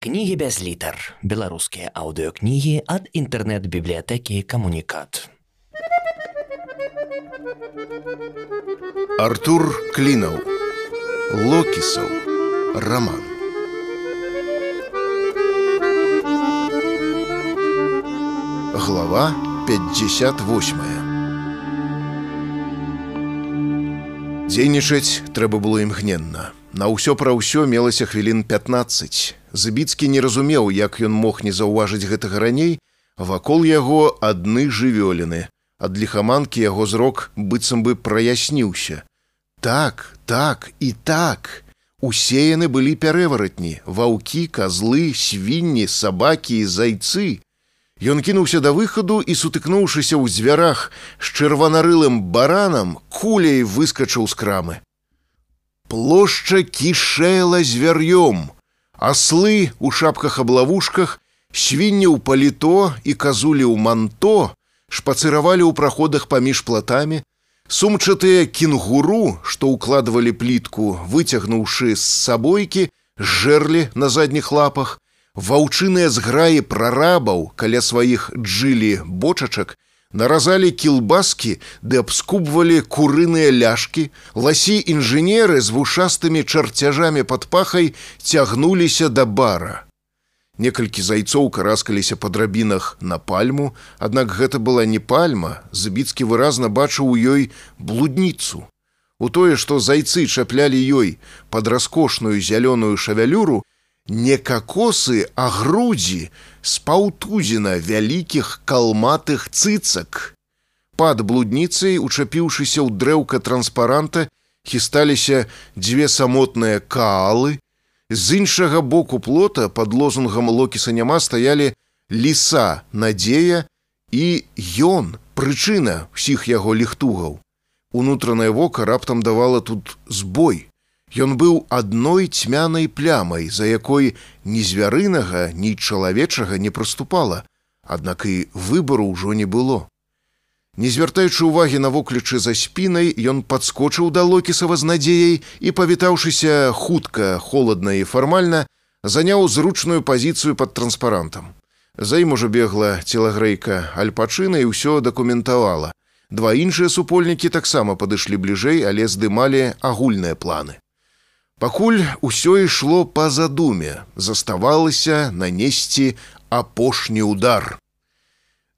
Кнігі без літар. Беларускія аўдыёкнігі ад інтэрнэт-бібліятэкі камунікат. Артур Клінаў. Локісаў. Раман. Глава 58. Дзейнічаць трэба было імгненна. На ўсё пра ўсё мелася хвілін 15. Забіцкі не разумеў, як ён мог не заўважыць гэтага раней, вакол яго адны жывёліны. Ад ліхаманкі яго зрок быццам бы праясніўся. Так, так і так. Усе яны былі пярэваратні, ваўкі, казлы, свінні, сабакі і зайцы. Ён кінуўся да выхаду і, сутыкнуўшыся ў дзвярах з чырванарылым баранам, куляй выскачыў з крамы. Плошча кішэла звяр'ём. Аслы у шапках-аблавушках, свінні ў паліто і казулі ў манто шпацыравалі ў праходах паміж платамі, Сумчатыя кенгуру, што ўкладвалі плітку, выцягнуўшы з сабойкі, жэрлі на задніх лапах, ваўчыныя зграі прарабаў каля сваіх джылі бочачак, наразалі кілбаскі ды абскубвалі курыныя ляшкі, ласі інжынеры з вушастымі чарцяжамі пад пахай цягнуліся да бара. Некалькі зайцоў караскаліся па драбінах на пальму, аднак гэта была не пальма, забіцкі выразна бачыў у ёй блудніцу. У тое, што зайцы чаплялі ёй пад раскошную зялёную шавялюру, не какосы, а грудзі з паўтузіна вялікіх калматых цыцак. Пад блудніцай, учапіўшыся ў дрэўка транспаранта, хісталіся дзве самотныя каалы. З іншага боку плота пад лозунгам локіса няма стаялі ліса, надзея і ён, прычына ўсіх яго ліхтугаў. Унутранае вока раптам давала тут збой. Ён быў адной цьмянай плямай, за якой ні звярынага, ні чалавечага не праступала, аднак і выбару ўжо не было. Не звяртаючы ўвагі на воклічы за спінай, ён падскочыў да локісава з надзеяй і, павітаўшыся хутка, холодна і фармальна, заняў зручную пазіцыю пад транспарантам. За ім ужо бегла целагрэйка альпачына і ўсё дакументавала. Два іншыя супольнікі таксама падышлі бліжэй, але здымалі агульныя планы. Пакуль усё ішло па задуме, заставалася нанесці апошні удар.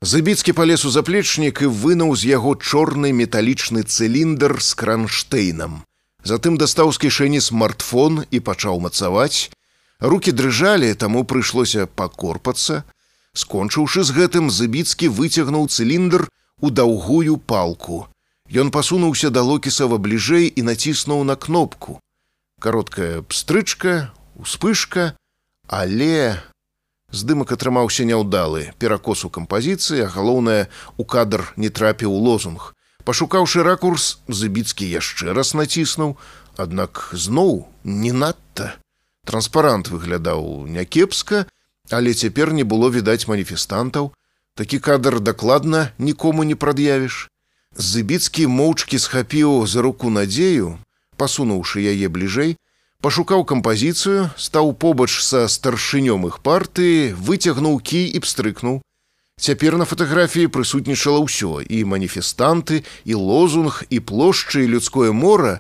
Забіцкі палез у заплечнік і вынуў з яго чорны металічны цыліндр з кранштейнам. Затым дастаў з кішэні смартфон і пачаў мацаваць. Рукі дрыжалі, таму прыйшлося пакорпацца. Скончыўшы з гэтым, забіцкі выцягнуў цыліндр у даўгую палку. Ён пасунуўся да локісава бліжэй і націснуў на кнопку кароткая пстрычка, успышка, але здымак атрымаўся няўдалы, перакос у кампазіцыі, а галоўнае у кадр не трапіў лозунг. Пашукаўшы ракурс, забіцкі яшчэ раз націснуў, аднак зноў не надта. Транспарант выглядаў някепска, але цяпер не было відаць маніфестантаў. Такі кадр дакладна нікому не прад'явіш. Зыбіцкі моўчкі схапіў за руку надзею, пасунуўшы яе бліжэй, пашукаў кампазіцыю, стаў побач са старшынём іх партыі, выцягнуў кій і пстрыкнуў. Цяпер на фатаграфіі прысутнічала ўсё і маніфестанты, і лозунг, і плошчы і людское мора.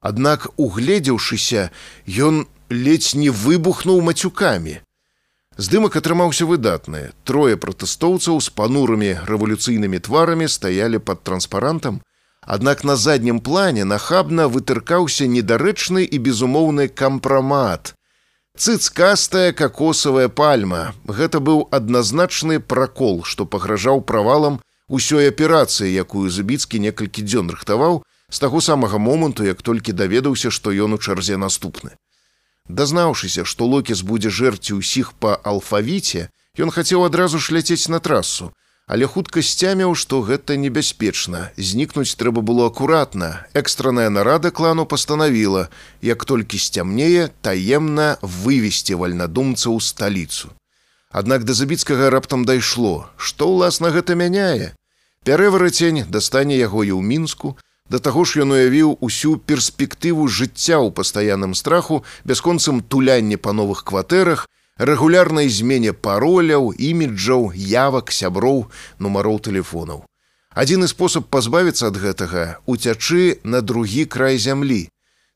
Аднак, угледзеўшыся, ён ледзь не выбухнуў мацюкамі. Здымак атрымаўся выдатны. Трое пратэстоўцаў з панурамі рэвалюцыйнымі тварамі стаялі пад транспарантам, Аднак на заднім плане нахабна вытыркаўся недарэчны і безумоўны кампрамат. Цыцкастая какосавая пальма. Гэта быў адназначны пракол, што пагражаў правалам усёй аперацыі, якую забіцкі некалькі дзён рыхтаваў з таго самага моманту, як толькі даведаўся, што ён у чарзе наступны. Дазнаўшыся, што локіс будзе жэрці ўсіх па алфавіце, ён хацеў адразу ж ляцець на трасу, але хутка сцяміў, што гэта небяспечна. Знікнуць трэба было акуратна. Экстранная нарада клану пастанавіла, як толькі сцямнее таемна вывесці вальнадумца ў сталіцу. Аднак да забіцкага раптам дайшло, што ўласна гэта мяняе. Пярэварацень дастане яго і ў мінску, Да таго ж ён уявіў усю перспектыву жыцця ў пастаянным страху, бясконцым тулянне па новых кватэрах, рэгулярнай змене пароляў, іміджаў, явак, сяброў, нумароў тэлефонаў. Адзіны спосаб пазбавіцца ад гэтага уцячы на другі край зямлі.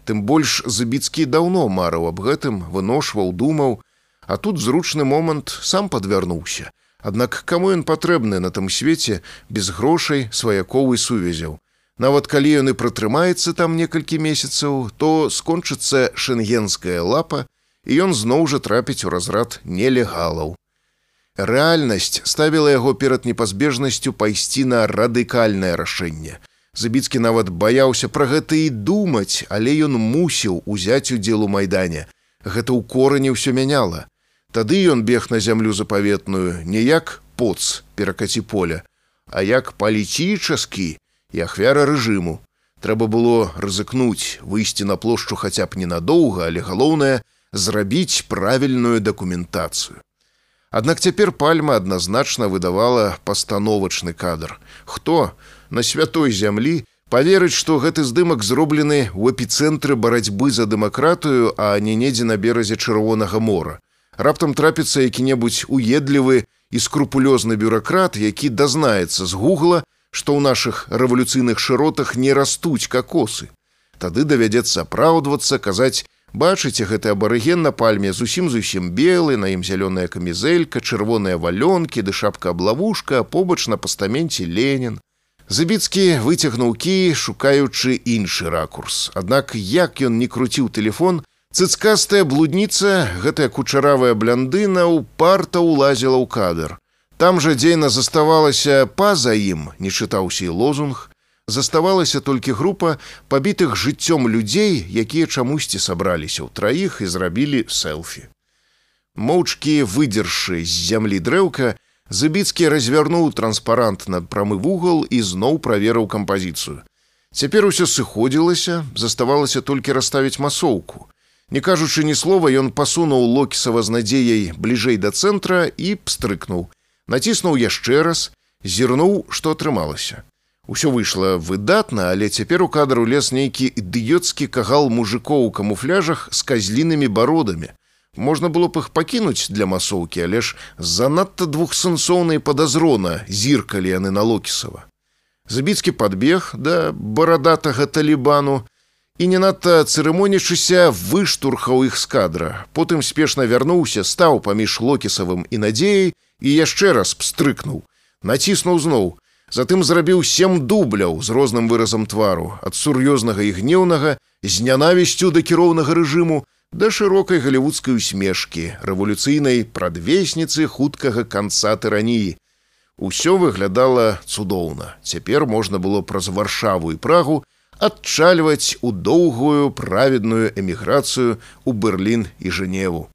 Тым больш забіцкі даўно марыў аб гэтым, выношваў, думаў, а тут зручны момант сам падвярнуўся. Аднак каму ён патрэбны на тым свеце без грошай сваяковай сувязяў. Нават калі ён і пратрымаецца там некалькі месяцаў, то скончыцца шэнгенская лапа, і ён зноў жа трапіць у разрад нелегалаў. Рэальнасць ставіла яго перад непазбежнасцю пайсці на радыкальнае рашэнне. Забіцкі нават баяўся пра гэта і думаць, але ён мусіў узяць удзел у майдане. Гэта ў корані ўсё мяняла. Тады ён бег на зямлю запаветную не як поц перакаці поля, а як палічычаскі, і ахвяра рэжыму. Трэба было рызыкнуць, выйсці на плошчу хаця б ненадоўга, але галоўнае зрабіць правільную дакументацыю. Аднак цяпер пальма адназначна выдавала пастановачны кадр. Хто на святой зямлі паверыць, што гэты здымак зроблены ў эпіцэнтры барацьбы за дэмакратыю, а не недзе на беразе чырвонага мора. Раптам трапіцца які-небудзь уедлівы і скрупулёзны бюракрат, які дазнаецца з гугла, што ў нашых рэвалюцыйных шыротах не растуць какосы. Тады давядзецца апраўдвацца, казаць, бачыце гэты абарыген на пальме зусім зусім белы, на ім зялёная камізелька, чырвоныя валёнкі ды шапка аблавушка, побач на пастаменце Ленін. Забіцкі выцягнуў кі, шукаючы іншы ракурс. Аднак як ён не круціў телефон, цыцкастая блудніца, гэтая кучаравая бляндына ўпарта ўлазіла ў кадр. Там жа дзейна заставалася па-за ім, не чытаўся і лозунг, заставалася толькі група пабітых жыццём людзей, якія чамусьці сабраліся ў траіх і зрабілі селфі. Моўчкі выдзершы з зямлі дрэўка, Забіцкі развярнуў транспарант на прамы вугал і зноў праверыў кампазіцыю. Цяпер усё сыходзілася, заставалася толькі расставіць масоўку. Не кажучы ні слова, ён пасунуў локісава з надзеяй бліжэй да цэнтра і пстрыкнуў націснуў яшчэ раз, зірнуў, што атрымалася. Усё выйшла выдатна, але цяпер у кадру лес нейкі ідыёцкі кагал мужикоў у камуфляжах з казлінымі бародамі. Можна было б іх пакінуць для масоўкі, але ж занадта двухсэнсоўнай падазрона зіркалі яны на локісава. Забіцкі падбег да барадатага талібану і не надта цырымонічыся выштурхаў іх з кадра. Потым спешна вярнуўся, стаў паміж локісавым і надзеяй, і яшчэ раз пстрыкнуў, націснуў зноў. Затым зрабіў сем дубляў з розным выразам твару, ад сур'ёзнага і гнеўнага, з нянавісцю да кіроўнага рэжыму, да шырокай галівудскай усмешкі, рэвалюцыйнай прадвесніцы хуткага канца тыраніі. Усё выглядала цудоўна. Цяпер можна было праз варшаву і прагу адчальваць у доўгую праведную эміграцыю ў Берлін і Жэневу.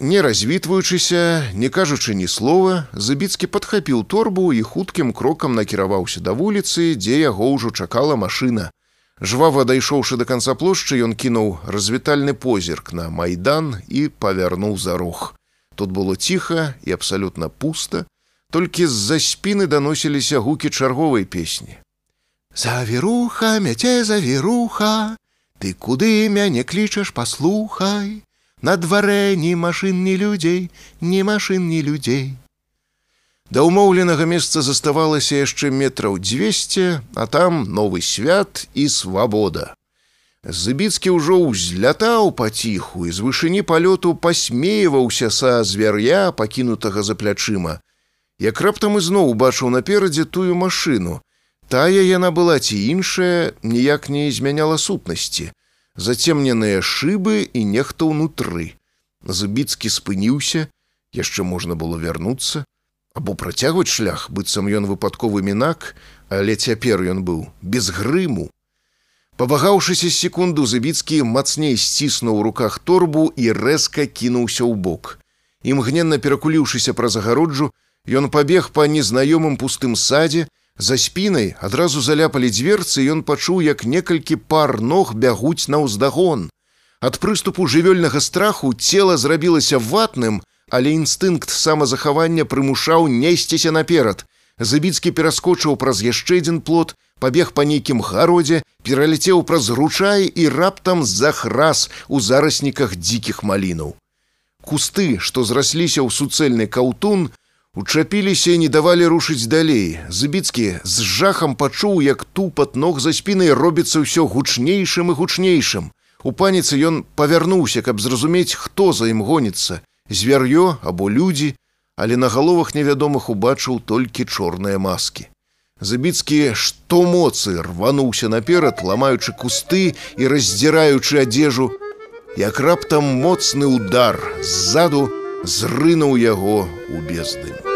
Не развітваючыся, не кажучы ні слова, Забіцкі падхапіў торбу і хуткім крокам накіраваўся да вуліцы, дзе яго ўжо чакала машына. Жвава дайшоўшы да канца плошчы, ён кінуў развітальны позірк на майдан і павярнуў за рог. Тут было ціха і абсалютна пуста, толькі з-за спіны даносіліся гукі чарговай песні. Завіруха, мяце завіруха, Ты куды мяне клічаш паслухай, На дварэ ні машын ні людзей, ні машын ні людзей. Да ўмоўленага месца заставалася яшчэ метраў 200, а там новы свят і свабода. Забіцкі ўжо ўзлятаў паціху і з вышыні палёту пасмеяваўся са звяр'я, пакінутага за плячыма. Як раптам ізноў убачыў наперадзе тую машыну. Тая яна была ці іншая, ніяк не змяняла сутнасці зацемненыя шыбы і нехта ўнутры. Забіцкі спыніўся, яшчэ можна было вярнуцца, або працягваць шлях, быццам ён выпадковы мінак, але цяпер ён быў без грыму. Павагаўшыся секунду забіцкі мацней сціснуў у руках торбу і рэзка кінуўся ў бок. Імгненна перакуліўшыся праз агароджу, ён пабег па незнаёмым пустым садзе, За спінай адразу заляпалі дзверцы, ён пачуў, як некалькі пар ног бягуць на ўздагон. Ад прыступу жывёльнага страху цела зрабілася ватным, але інстынкт самазахавання прымушаў несціся наперад. Забіцкі пераскочыў праз яшчэ адзін плот, пабег па нейкім гародзе, пераляцеў праз ручай і раптам захрас у зарасніках дзікіх малінаў. кусты, што зрасліся ў суцэльны каўтун, учапіліся і не давалі рушыць далей. Забіцкі з жахам пачуў, як тупат ног за спінай робіцца ўсё гучнейшым і гучнейшым. У паніцы ён павярнуўся, каб зразумець, хто за ім гоніцца, звяр'ё або людзі, але на галовах невядомых убачыў толькі чорныя маскі. Забіцкі што моцы рвануўся наперад, ламаючы кусты і раздзіраючы адзежу, як раптам моцны удар ззаду зрынуў яго ў бездым.